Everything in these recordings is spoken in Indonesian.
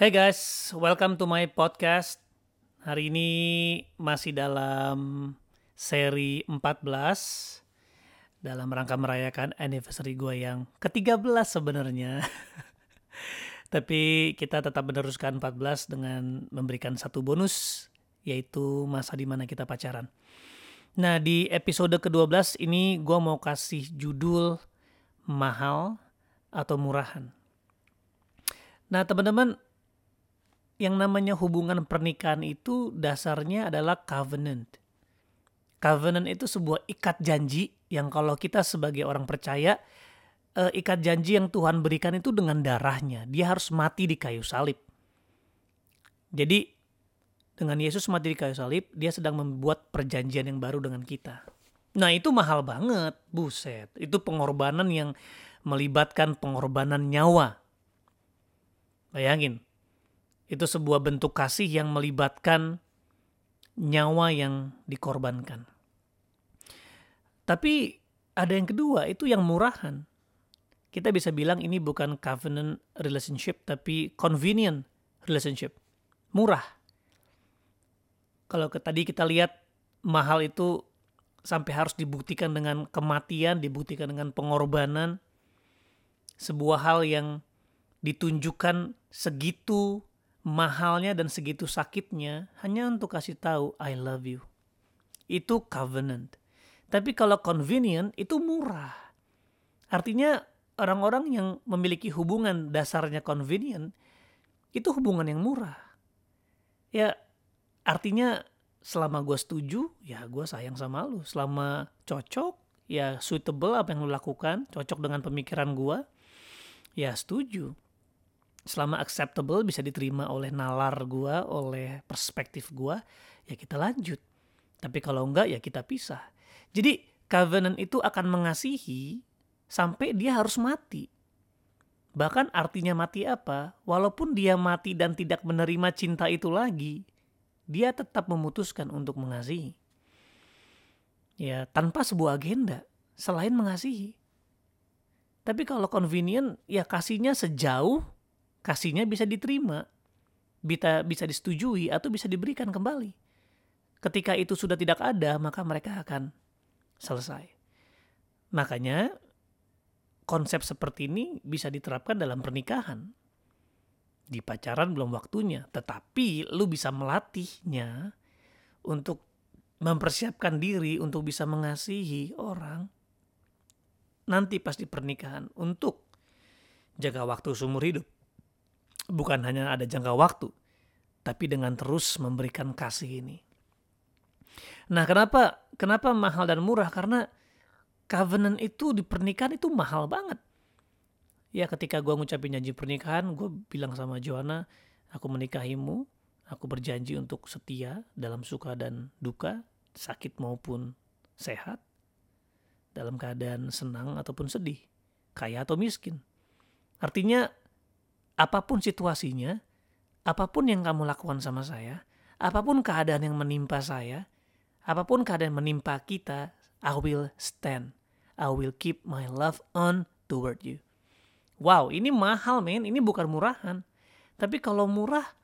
Hey guys, welcome to my podcast. Hari ini masih dalam seri 14 dalam rangka merayakan anniversary gue yang ke-13 sebenarnya. Tapi kita tetap meneruskan 14 dengan memberikan satu bonus yaitu masa di mana kita pacaran. Nah di episode ke-12 ini gue mau kasih judul mahal atau murahan. Nah teman-teman yang namanya hubungan pernikahan itu dasarnya adalah covenant. Covenant itu sebuah ikat janji yang kalau kita sebagai orang percaya uh, ikat janji yang Tuhan berikan itu dengan darahnya. Dia harus mati di kayu salib. Jadi dengan Yesus mati di kayu salib, dia sedang membuat perjanjian yang baru dengan kita. Nah itu mahal banget, buset. Itu pengorbanan yang melibatkan pengorbanan nyawa. Bayangin, itu sebuah bentuk kasih yang melibatkan nyawa yang dikorbankan. Tapi ada yang kedua, itu yang murahan kita bisa bilang ini bukan covenant relationship tapi convenient relationship. Murah. Kalau ke, tadi kita lihat mahal itu sampai harus dibuktikan dengan kematian, dibuktikan dengan pengorbanan. Sebuah hal yang ditunjukkan segitu mahalnya dan segitu sakitnya hanya untuk kasih tahu I love you. Itu covenant. Tapi kalau convenient itu murah. Artinya orang-orang yang memiliki hubungan dasarnya convenient itu hubungan yang murah. Ya artinya selama gue setuju ya gue sayang sama lu. Selama cocok ya suitable apa yang lu lakukan cocok dengan pemikiran gue ya setuju. Selama acceptable bisa diterima oleh nalar gue, oleh perspektif gue ya kita lanjut. Tapi kalau enggak ya kita pisah. Jadi covenant itu akan mengasihi sampai dia harus mati. Bahkan artinya mati apa? Walaupun dia mati dan tidak menerima cinta itu lagi, dia tetap memutuskan untuk mengasihi. Ya, tanpa sebuah agenda selain mengasihi. Tapi kalau convenient, ya kasihnya sejauh kasihnya bisa diterima, bisa bisa disetujui atau bisa diberikan kembali. Ketika itu sudah tidak ada, maka mereka akan selesai. Makanya konsep seperti ini bisa diterapkan dalam pernikahan. Di pacaran belum waktunya, tetapi lu bisa melatihnya untuk mempersiapkan diri untuk bisa mengasihi orang nanti pas di pernikahan untuk jaga waktu seumur hidup. Bukan hanya ada jangka waktu, tapi dengan terus memberikan kasih ini. Nah, kenapa kenapa mahal dan murah? Karena covenant itu di pernikahan itu mahal banget. Ya ketika gue ngucapin janji pernikahan, gue bilang sama Joanna, aku menikahimu, aku berjanji untuk setia dalam suka dan duka, sakit maupun sehat, dalam keadaan senang ataupun sedih, kaya atau miskin. Artinya apa pun situasinya, apa pun yang kamu lakukan sama saya, apa pun keadaan yang menimpa saya, apa pun keadaan yang menimpa kita, I will stand. I will keep my love on toward you. Wow, ini mahal men, ini bukan murahan. Tapi kalau murah,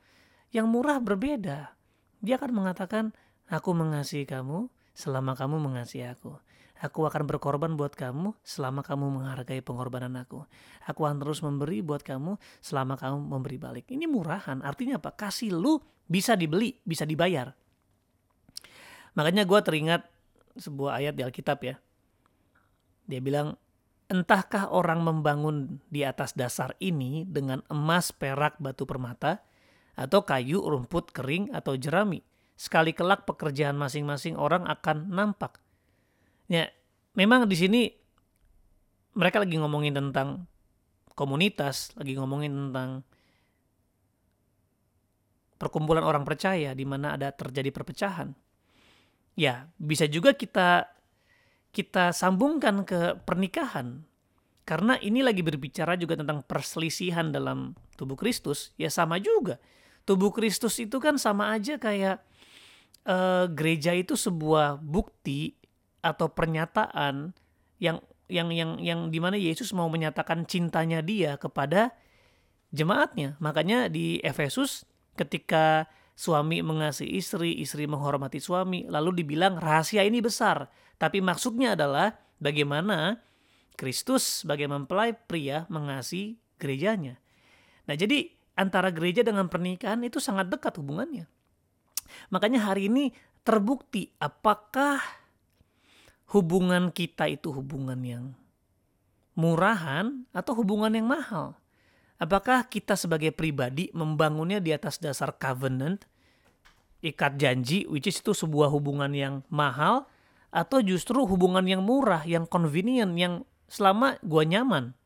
yang murah berbeda. Dia akan mengatakan, aku mengasihi kamu selama kamu mengasihi aku. Aku akan berkorban buat kamu selama kamu menghargai pengorbanan aku. Aku akan terus memberi buat kamu selama kamu memberi balik. Ini murahan, artinya apa? Kasih lu bisa dibeli, bisa dibayar. Makanya gue teringat sebuah ayat di Alkitab ya. Dia bilang, entahkah orang membangun di atas dasar ini dengan emas, perak, batu permata, atau kayu, rumput, kering, atau jerami. Sekali kelak pekerjaan masing-masing orang akan nampak. Ya, memang di sini mereka lagi ngomongin tentang komunitas, lagi ngomongin tentang perkumpulan orang percaya di mana ada terjadi perpecahan. Ya, bisa juga kita kita sambungkan ke pernikahan. Karena ini lagi berbicara juga tentang perselisihan dalam tubuh Kristus, ya sama juga. Tubuh Kristus itu kan sama aja kayak uh, gereja itu sebuah bukti atau pernyataan yang yang yang yang di mana Yesus mau menyatakan cintanya dia kepada jemaatnya. Makanya di Efesus ketika suami mengasihi istri, istri menghormati suami, lalu dibilang rahasia ini besar. Tapi maksudnya adalah bagaimana Kristus sebagai mempelai pria mengasihi gerejanya. Nah jadi antara gereja dengan pernikahan itu sangat dekat hubungannya. Makanya hari ini terbukti apakah hubungan kita itu hubungan yang murahan atau hubungan yang mahal. Apakah kita sebagai pribadi membangunnya di atas dasar covenant, ikat janji, which is itu sebuah hubungan yang mahal, atau justru hubungan yang murah, yang convenient, yang selama gua nyaman.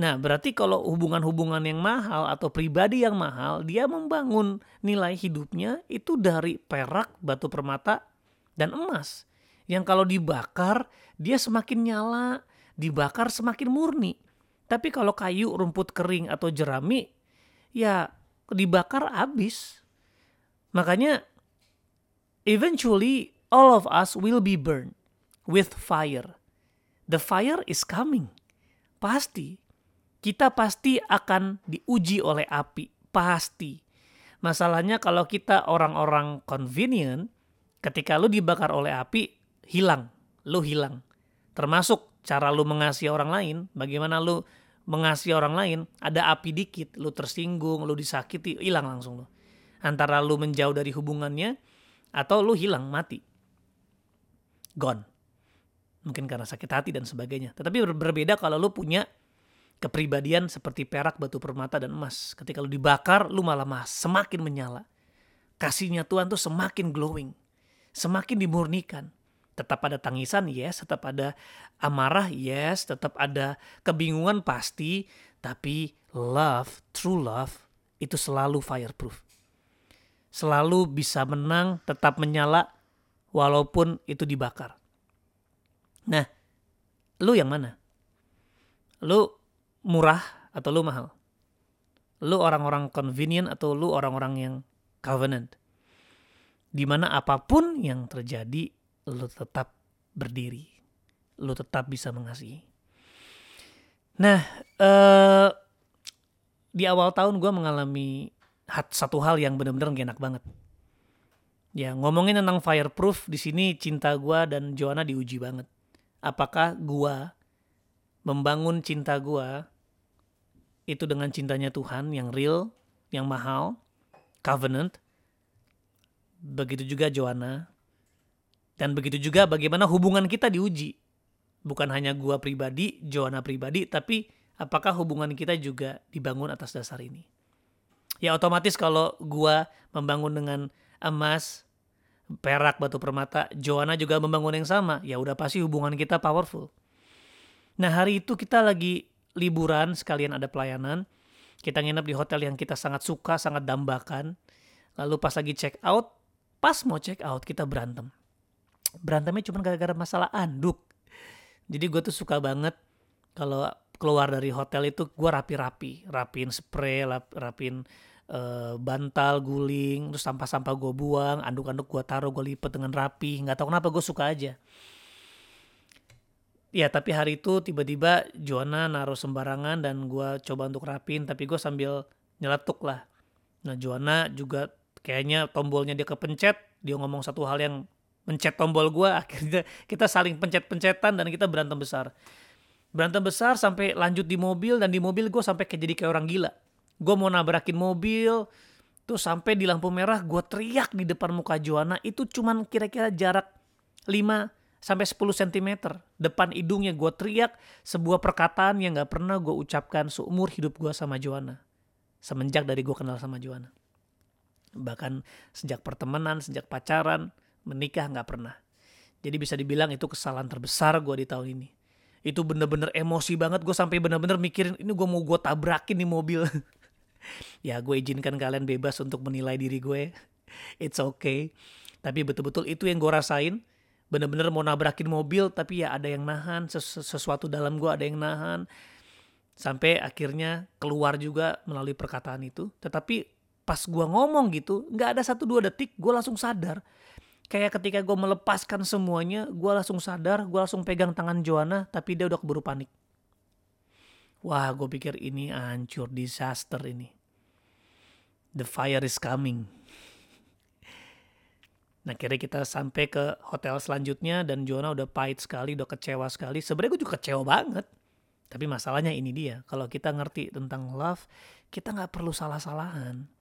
Nah, berarti kalau hubungan-hubungan yang mahal atau pribadi yang mahal, dia membangun nilai hidupnya itu dari perak, batu permata, dan emas. Yang kalau dibakar, dia semakin nyala, dibakar semakin murni. Tapi kalau kayu, rumput kering atau jerami, ya dibakar habis. Makanya eventually all of us will be burned with fire. The fire is coming. Pasti. Kita pasti akan diuji oleh api. Pasti. Masalahnya kalau kita orang-orang convenient, ketika lu dibakar oleh api, hilang. Lu hilang. Termasuk cara lu mengasihi orang lain, bagaimana lu mengasihi orang lain, ada api dikit, lu tersinggung, lu disakiti, hilang langsung lu. Antara lu menjauh dari hubungannya atau lu hilang mati. Gone. Mungkin karena sakit hati dan sebagainya. Tetapi berbeda kalau lu punya kepribadian seperti perak, batu permata, dan emas. Ketika lu dibakar, lu malah mas, semakin menyala. Kasihnya Tuhan tuh semakin glowing. Semakin dimurnikan tetap ada tangisan yes tetap ada amarah yes tetap ada kebingungan pasti. Tapi love true love itu selalu fireproof. Selalu bisa menang tetap menyala walaupun itu dibakar. Nah lu yang mana? Lu murah atau lu mahal? Lu orang-orang convenient atau lu orang-orang yang covenant? Di mana apa pun yang terjadi lu tetap berdiri, lu tetap bisa mengasihi. Nah, eh, di awal tahun gue mengalami satu hal yang benar-benar gak enak banget. Ya ngomongin tentang fireproof di sini cinta gue dan Joanna diuji banget. Apakah gue membangun cinta gue itu dengan cintanya Tuhan yang real, yang mahal, covenant. Begitu juga Joanna dan begitu juga bagaimana hubungan kita diuji. Bukan hanya gua pribadi, Joanna pribadi, tapi apakah hubungan kita juga dibangun atas dasar ini. Ya otomatis kalau gua membangun dengan emas, perak, batu permata, Joanna juga membangun yang sama, ya udah pasti hubungan kita powerful. Nah hari itu kita lagi liburan sekalian ada pelayanan. Kita nginep di hotel yang kita sangat suka, sangat dambakan. Lalu pas lagi check out, pas mau check out kita berantem berantemnya cuma gara-gara masalah anduk. Jadi gue tuh suka banget kalau keluar dari hotel itu gue rapi-rapi rapin spray rapin uh, bantal guling terus sampah-sampah gue buang anduk-anduk gue taruh gue lipet dengan rapi. Nggak tahu kenapa gue suka aja. Ya tapi hari itu tiba-tiba Joanna naruh sembarangan dan gue coba untuk rapin tapi gue sambil nyeletuk lah. Nah Joanna juga kayaknya tombolnya dia kepencet dia ngomong satu hal yang mencet tombol gue akhirnya kita saling pencet-pencetan dan kita berantem besar. Berantem besar sampai lanjut di mobil dan di mobil gue sampai kayak jadi kayak orang gila. Gue mau nabrakin mobil tuh sampai di lampu merah gue teriak di depan muka Joanna. Itu cuman kira-kira jarak 5 sampai 10 cm depan hidungnya. Gue teriak sebuah perkataan yang gak pernah gue ucapkan seumur hidup gue sama Joanna. Semenjak dari gue kenal sama Joanna. Bahkan sejak pertemanan sejak pacaran menikah nggak pernah. Jadi bisa dibilang itu kesalahan terbesar gue di tahun ini. Itu bener-bener emosi banget gue sampai bener-bener mikirin ini gue mau gue tabrakin nih mobil. ya gue izinkan kalian bebas untuk menilai diri gue. It's okay. Tapi betul-betul itu yang gue rasain. Bener-bener mau nabrakin mobil tapi ya ada yang nahan. Sesu sesuatu dalam gue ada yang nahan. Sampai akhirnya keluar juga melalui perkataan itu. Tetapi pas gue ngomong gitu nggak ada satu dua detik gue langsung sadar kayak ketika gue melepaskan semuanya, gue langsung sadar, gue langsung pegang tangan Joanna, tapi dia udah keburu panik. Wah, gue pikir ini hancur, disaster ini. The fire is coming. Nah, kira kita sampai ke hotel selanjutnya dan Jonah udah pahit sekali, udah kecewa sekali. Sebenarnya gue juga kecewa banget. Tapi masalahnya ini dia, kalau kita ngerti tentang love, kita nggak perlu salah-salahan.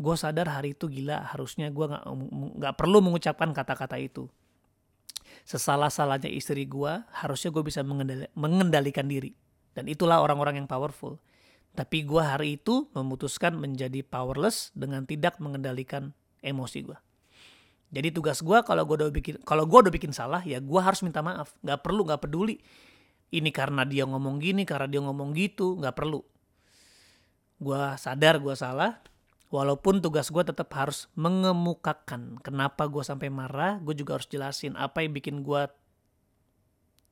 Gue sadar hari itu gila, harusnya gue nggak nggak perlu mengucapkan kata-kata itu. Sesalah-salahnya istri gue, harusnya gue bisa mengendalikan diri dan itulah orang-orang yang powerful. Tapi gue hari itu memutuskan menjadi powerless dengan tidak mengendalikan emosi gue. Jadi tugas gue kalau gue udah bikin kalau gue udah bikin salah ya gue harus minta maaf. Gak perlu gak peduli. Ini karena dia ngomong gini, karena dia ngomong gitu, gak perlu. Gue sadar gue salah. Walaupun tugas gue tetap harus mengemukakan kenapa gue sampai marah, gue juga harus jelasin apa yang bikin gue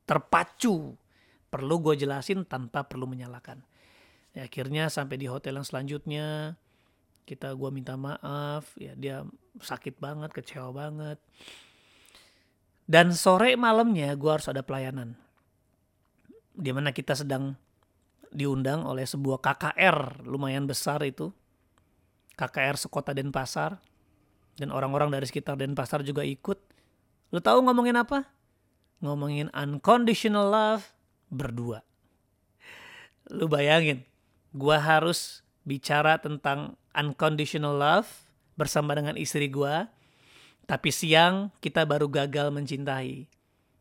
terpacu. Perlu gue jelasin tanpa perlu menyalahkan. Ya, akhirnya sampai di hotel yang selanjutnya kita gue minta maaf. Ya dia sakit banget kecewa banget. Dan sore malamnya gue harus ada pelayanan di mana kita sedang diundang oleh sebuah KKR lumayan besar itu KKR sekota Denpasar dan orang-orang dari sekitar Denpasar juga ikut lo tahu ngomongin apa ngomongin unconditional love berdua. Lu bayangin, gua harus bicara tentang unconditional love bersama dengan istri gua, tapi siang kita baru gagal mencintai.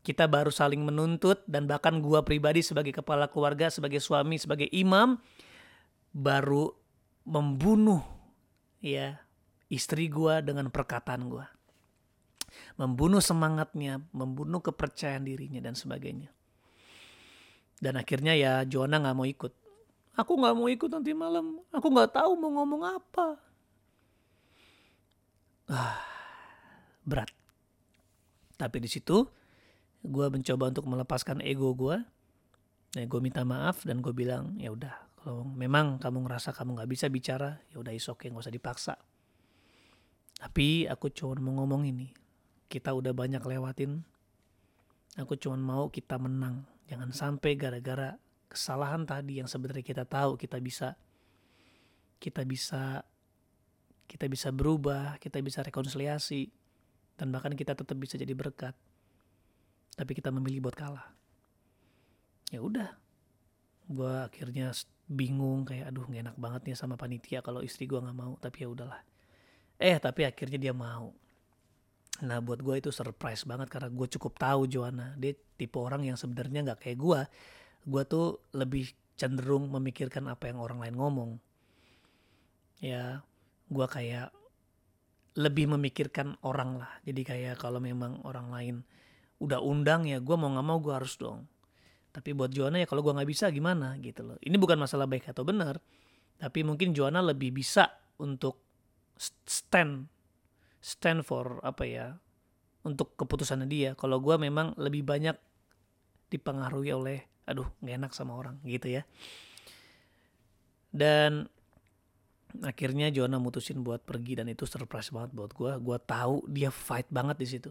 Kita baru saling menuntut dan bahkan gua pribadi sebagai kepala keluarga, sebagai suami, sebagai imam baru membunuh ya istri gua dengan perkataan gua. Membunuh semangatnya, membunuh kepercayaan dirinya dan sebagainya. Dan akhirnya ya Joanna nggak mau ikut. Aku nggak mau ikut nanti malam. Aku nggak tahu mau ngomong apa. Ah, berat. Tapi di situ gue mencoba untuk melepaskan ego gue. Nah, gue minta maaf dan gue bilang ya udah kalau memang kamu ngerasa kamu nggak bisa bicara ya udah isok nggak usah dipaksa. Tapi aku cuma mau ngomong ini. Kita udah banyak lewatin. Aku cuma mau kita menang Jangan sampai gara-gara kesalahan tadi yang sebenarnya kita tahu kita bisa kita bisa kita bisa berubah, kita bisa rekonsiliasi dan bahkan kita tetap bisa jadi berkat. Tapi kita memilih buat kalah. Ya udah. Gue akhirnya bingung kayak aduh gak enak banget nih sama panitia kalau istri gue nggak mau, tapi ya udahlah. Eh, tapi akhirnya dia mau. Nah buat gue itu surprise banget karena gue cukup tahu Joanna. Dia tipe orang yang sebenarnya nggak kayak gue. Gue tuh lebih cenderung memikirkan apa yang orang lain ngomong. Ya gue kayak lebih memikirkan orang lah. Jadi kayak kalau memang orang lain udah undang ya gue mau nggak mau gue harus dong. Tapi buat Joanna ya kalau gue nggak bisa gimana gitu loh. Ini bukan masalah baik atau benar. Tapi mungkin Joanna lebih bisa untuk stand stand for apa ya untuk keputusannya dia. Kalau gue memang lebih banyak dipengaruhi oleh aduh gak enak sama orang gitu ya. Dan akhirnya Joanna mutusin buat pergi dan itu surprise banget buat gue. Gue tahu dia fight banget di situ.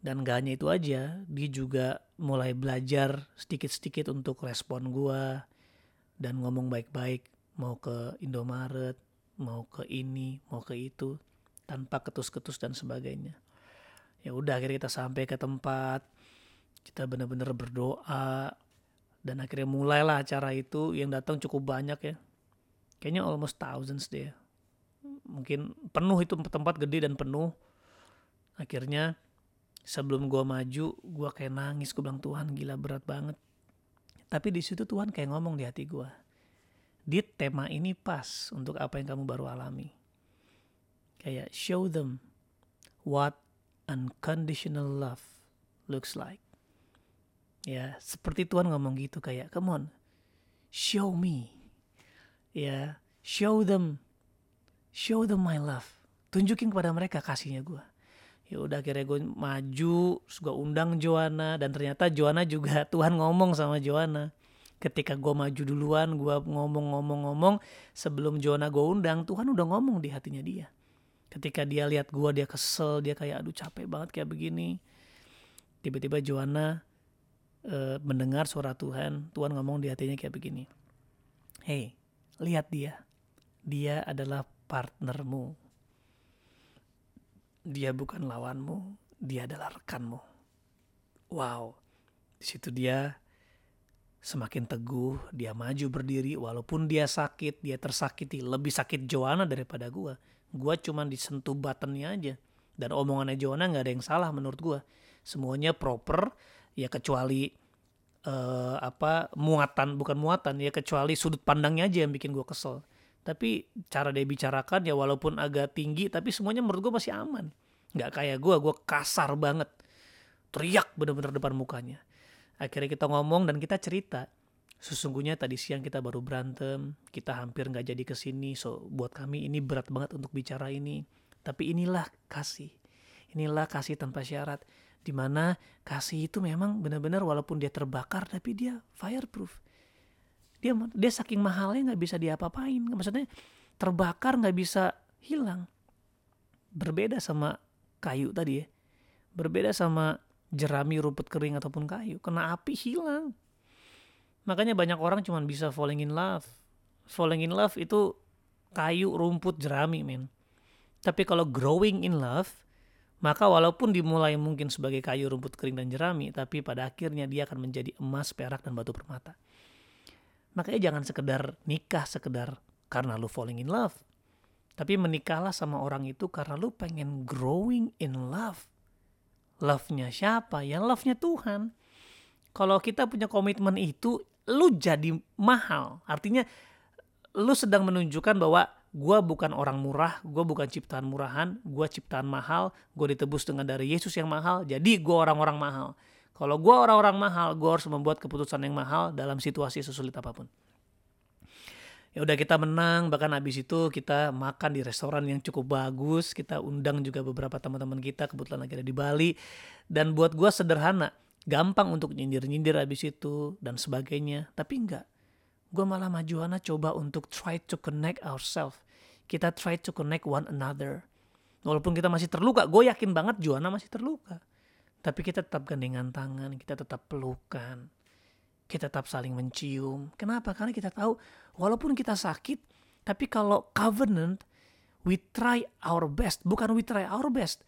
Dan gak hanya itu aja, dia juga mulai belajar sedikit-sedikit untuk respon gue dan ngomong baik-baik mau ke Indomaret, mau ke ini, mau ke itu tanpa ketus-ketus dan sebagainya. Ya udah akhirnya kita sampai ke tempat, kita benar-benar berdoa dan akhirnya mulailah acara itu yang datang cukup banyak ya. Kayaknya almost thousands deh. Mungkin penuh itu tempat gede dan penuh. Akhirnya sebelum gue maju, gue kayak nangis. Gue bilang Tuhan gila berat banget. Tapi di situ Tuhan kayak ngomong di hati gue. Di tema ini pas untuk apa yang kamu baru alami kayak show them what unconditional love looks like. Ya, seperti Tuhan ngomong gitu kayak, come on, show me. Ya, show them, show them my love. Tunjukin kepada mereka kasihnya gue. Ya udah akhirnya gue maju, gue undang Joanna dan ternyata Joanna juga Tuhan ngomong sama Joanna. Ketika gue maju duluan, gue ngomong-ngomong-ngomong sebelum Joanna gue undang, Tuhan udah ngomong di hatinya dia ketika dia lihat gue dia kesel dia kayak aduh capek banget kayak begini tiba-tiba Joanna uh, mendengar suara Tuhan, Tuhan ngomong di hatinya kayak begini. Hey, lihat dia. Dia adalah partnermu. Dia bukan lawanmu, dia adalah rekanmu. Wow. Di situ dia semakin teguh, dia maju berdiri walaupun dia sakit, dia tersakiti, lebih sakit Joanna daripada gua. Gua cuma disentuh buttonnya aja. Dan omongannya Joanna nggak ada yang salah menurut gua. Semuanya proper, ya kecuali uh, apa muatan bukan muatan ya kecuali sudut pandangnya aja yang bikin gue kesel tapi cara dia bicarakan ya walaupun agak tinggi tapi semuanya menurut gue masih aman. Nggak kayak gue gue kasar banget. Teriak bener-bener depan mukanya. Akhirnya kita ngomong dan kita cerita. Sesungguhnya tadi siang kita baru berantem kita hampir nggak jadi ke sini so buat kami ini berat banget untuk bicara ini. Tapi inilah kasih. Inilah kasih tanpa syarat. Di mana kasih itu memang benar-benar walaupun dia terbakar tapi dia fireproof dia dia saking mahalnya nggak bisa diapa-apain. Maksudnya terbakar nggak bisa hilang. Berbeda sama kayu tadi ya. Berbeda sama jerami rumput kering ataupun kayu. Kena api hilang. Makanya banyak orang cuma bisa falling in love. Falling in love itu kayu rumput jerami men. Tapi kalau growing in love maka walaupun dimulai mungkin sebagai kayu rumput kering dan jerami, tapi pada akhirnya dia akan menjadi emas, perak, dan batu permata. Makanya jangan sekedar nikah sekedar karena lu falling in love. Tapi menikahlah sama orang itu karena lu pengen growing in love. Love-nya siapa? Ya love-nya Tuhan. Kalau kita punya komitmen itu, lu jadi mahal. Artinya lu sedang menunjukkan bahwa gue bukan orang murah, gue bukan ciptaan murahan, gue ciptaan mahal, gue ditebus dengan dari Yesus yang mahal, jadi gue orang-orang mahal. Kalau gue orang-orang mahal, gue harus membuat keputusan yang mahal dalam situasi sesulit apa pun. Ya udah kita menang, bahkan habis itu kita makan di restoran yang cukup bagus, kita undang juga beberapa teman-teman kita, kebetulan lagi ada di Bali. Dan buat gue sederhana, gampang untuk nyindir-nyindir habis itu dan sebagainya. Tapi enggak, gue malah majuana coba untuk try to connect ourselves kita try to connect one another. Walaupun kita masih terluka, gue yakin banget Joanna masih terluka. Tapi kita tetap gandengan tangan, kita tetap pelukan. Kita tetap saling mencium. Kenapa? Karena kita tahu walaupun kita sakit, tapi kalau covenant, we try our best. Bukan we try our best.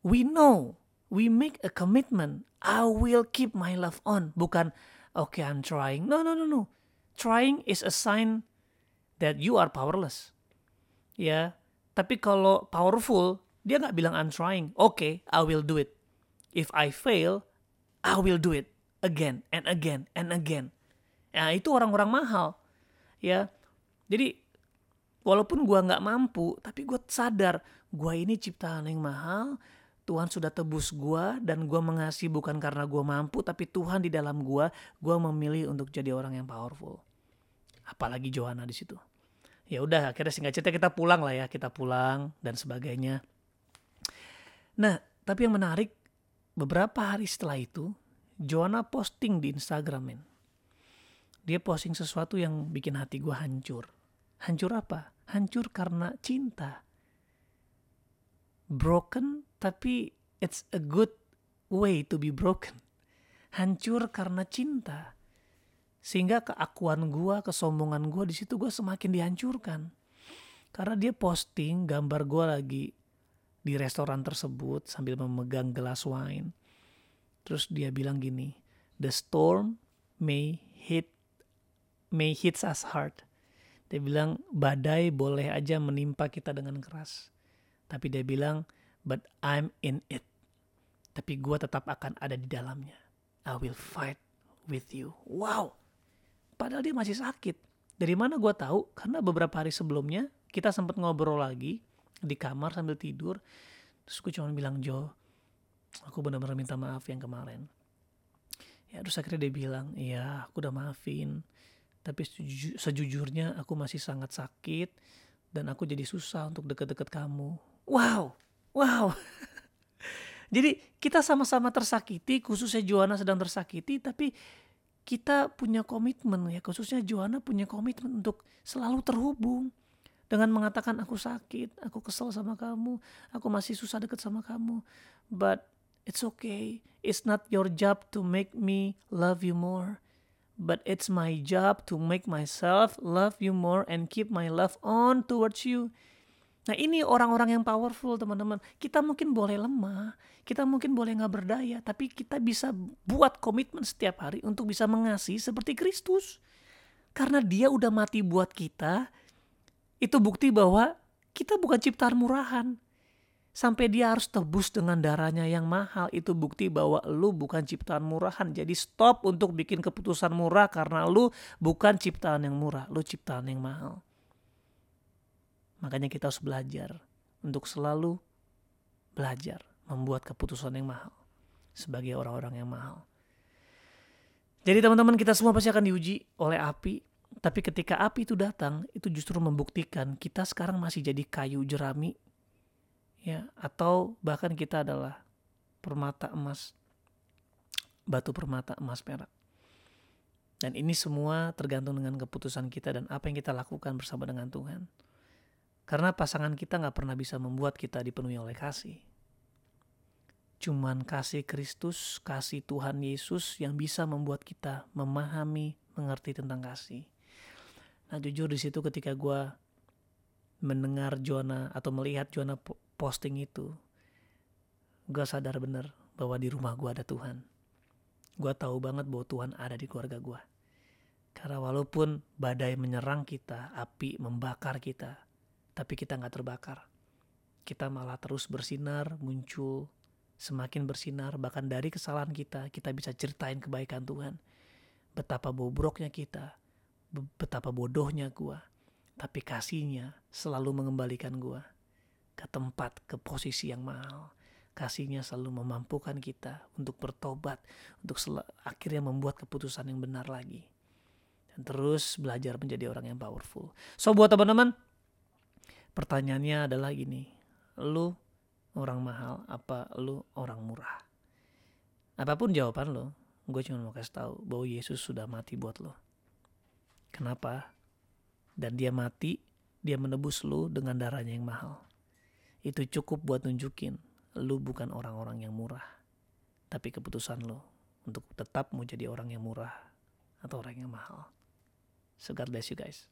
We know, we make a commitment. I will keep my love on. Bukan, okay I'm trying. No, no, no, no. Trying is a sign that you are powerless ya tapi kalau powerful dia nggak bilang I'm trying oke okay, I will do it if I fail I will do it again and again and again. Ya itu orang-orang mahal ya. Jadi walaupun gua nggak mampu tapi gue sadar gua ini ciptaan yang mahal Tuhan sudah tebus gua dan gua mengasihi bukan karena gua mampu tapi Tuhan di dalam gua gua memilih untuk jadi orang yang powerful. Apalagi Johanna di situ. Ya udah akhirnya singkat cerita kita pulang lah ya kita pulang dan sebagainya. Nah tapi yang menarik beberapa hari setelah itu Joanna posting di Instagram men dia posting sesuatu yang bikin hati gue hancur. Hancur apa? Hancur karena cinta. Broken tapi it's a good way to be broken. Hancur karena cinta. Sehingga keakuan gue, kesombongan gue di situ gue semakin dihancurkan. Karena dia posting gambar gue lagi di restoran tersebut sambil memegang gelas wine. Terus dia bilang gini, the storm may hit may hits us hard. Dia bilang badai boleh aja menimpa kita dengan keras. Tapi dia bilang, but I'm in it. Tapi gue tetap akan ada di dalamnya. I will fight with you. Wow, Padahal dia masih sakit. Dari mana gue tahu? Karena beberapa hari sebelumnya kita sempat ngobrol lagi di kamar sambil tidur. Terus gue cuma bilang, Jo, aku benar-benar minta maaf yang kemarin. Ya terus akhirnya dia bilang, iya aku udah maafin. Tapi sejujurnya aku masih sangat sakit. Dan aku jadi susah untuk deket-deket kamu. Wow, wow. jadi kita sama-sama tersakiti, khususnya Joanna sedang tersakiti. Tapi kita punya komitmen ya khususnya Joanna punya komitmen untuk selalu terhubung dengan mengatakan aku sakit, aku kesel sama kamu, aku masih susah deket sama kamu. But It's okay. It's not your job to make me love you more. But it's my job to make myself love you more and keep my love on towards you. Nah ini orang-orang yang powerful teman-teman. Kita mungkin boleh lemah, kita mungkin boleh nggak berdaya, tapi kita bisa buat komitmen setiap hari untuk bisa mengasihi seperti Kristus. Karena dia udah mati buat kita, itu bukti bahwa kita bukan ciptaan murahan. Sampai dia harus tebus dengan darahnya yang mahal. Itu bukti bahwa lu bukan ciptaan murahan. Jadi stop untuk bikin keputusan murah karena lu bukan ciptaan yang murah. Lu ciptaan yang mahal. Makanya kita harus belajar untuk selalu belajar membuat keputusan yang mahal sebagai orang-orang yang mahal. Jadi teman-teman kita semua pasti akan diuji oleh api. Tapi ketika api itu datang, itu justru membuktikan kita sekarang masih jadi kayu jerami ya. Atau bahkan kita adalah permata emas batu permata emas perak. Dan ini semua tergantung dengan keputusan kita dan apa yang kita lakukan bersama dengan Tuhan. Karena pasangan kita nggak pernah bisa membuat kita dipenuhi oleh kasih. Cuman kasih Kristus kasih Tuhan Yesus yang bisa membuat kita memahami mengerti tentang kasih nah jujur di situ ketika gue mendengar Jona atau melihat Jona posting itu, gue sadar bener bahwa di rumah gue ada Tuhan. Gue tahu banget bahwa Tuhan ada di keluarga gue. Karena walaupun badai menyerang kita, api membakar kita, tapi kita nggak terbakar. Kita malah terus bersinar, muncul, semakin bersinar, bahkan dari kesalahan kita, kita bisa ceritain kebaikan Tuhan. Betapa bobroknya kita, betapa bodohnya gue, tapi kasihnya selalu mengembalikan gue ke tempat, ke posisi yang mahal. Kasihnya selalu memampukan kita untuk bertobat, untuk akhirnya membuat keputusan yang benar lagi. Dan terus belajar menjadi orang yang powerful. So buat teman-teman, pertanyaannya adalah gini. Lu orang mahal apa lu orang murah? Apa pun jawaban lo, gue cuma mau kasih tahu bahwa Yesus sudah mati buat lo. Kenapa? Dan dia mati, dia menebus lu dengan darahnya yang mahal itu cukup buat nunjukin lu bukan orang-orang yang murah. Tapi keputusan lo untuk tetap mau jadi orang yang murah atau orang yang mahal. So God bless you guys.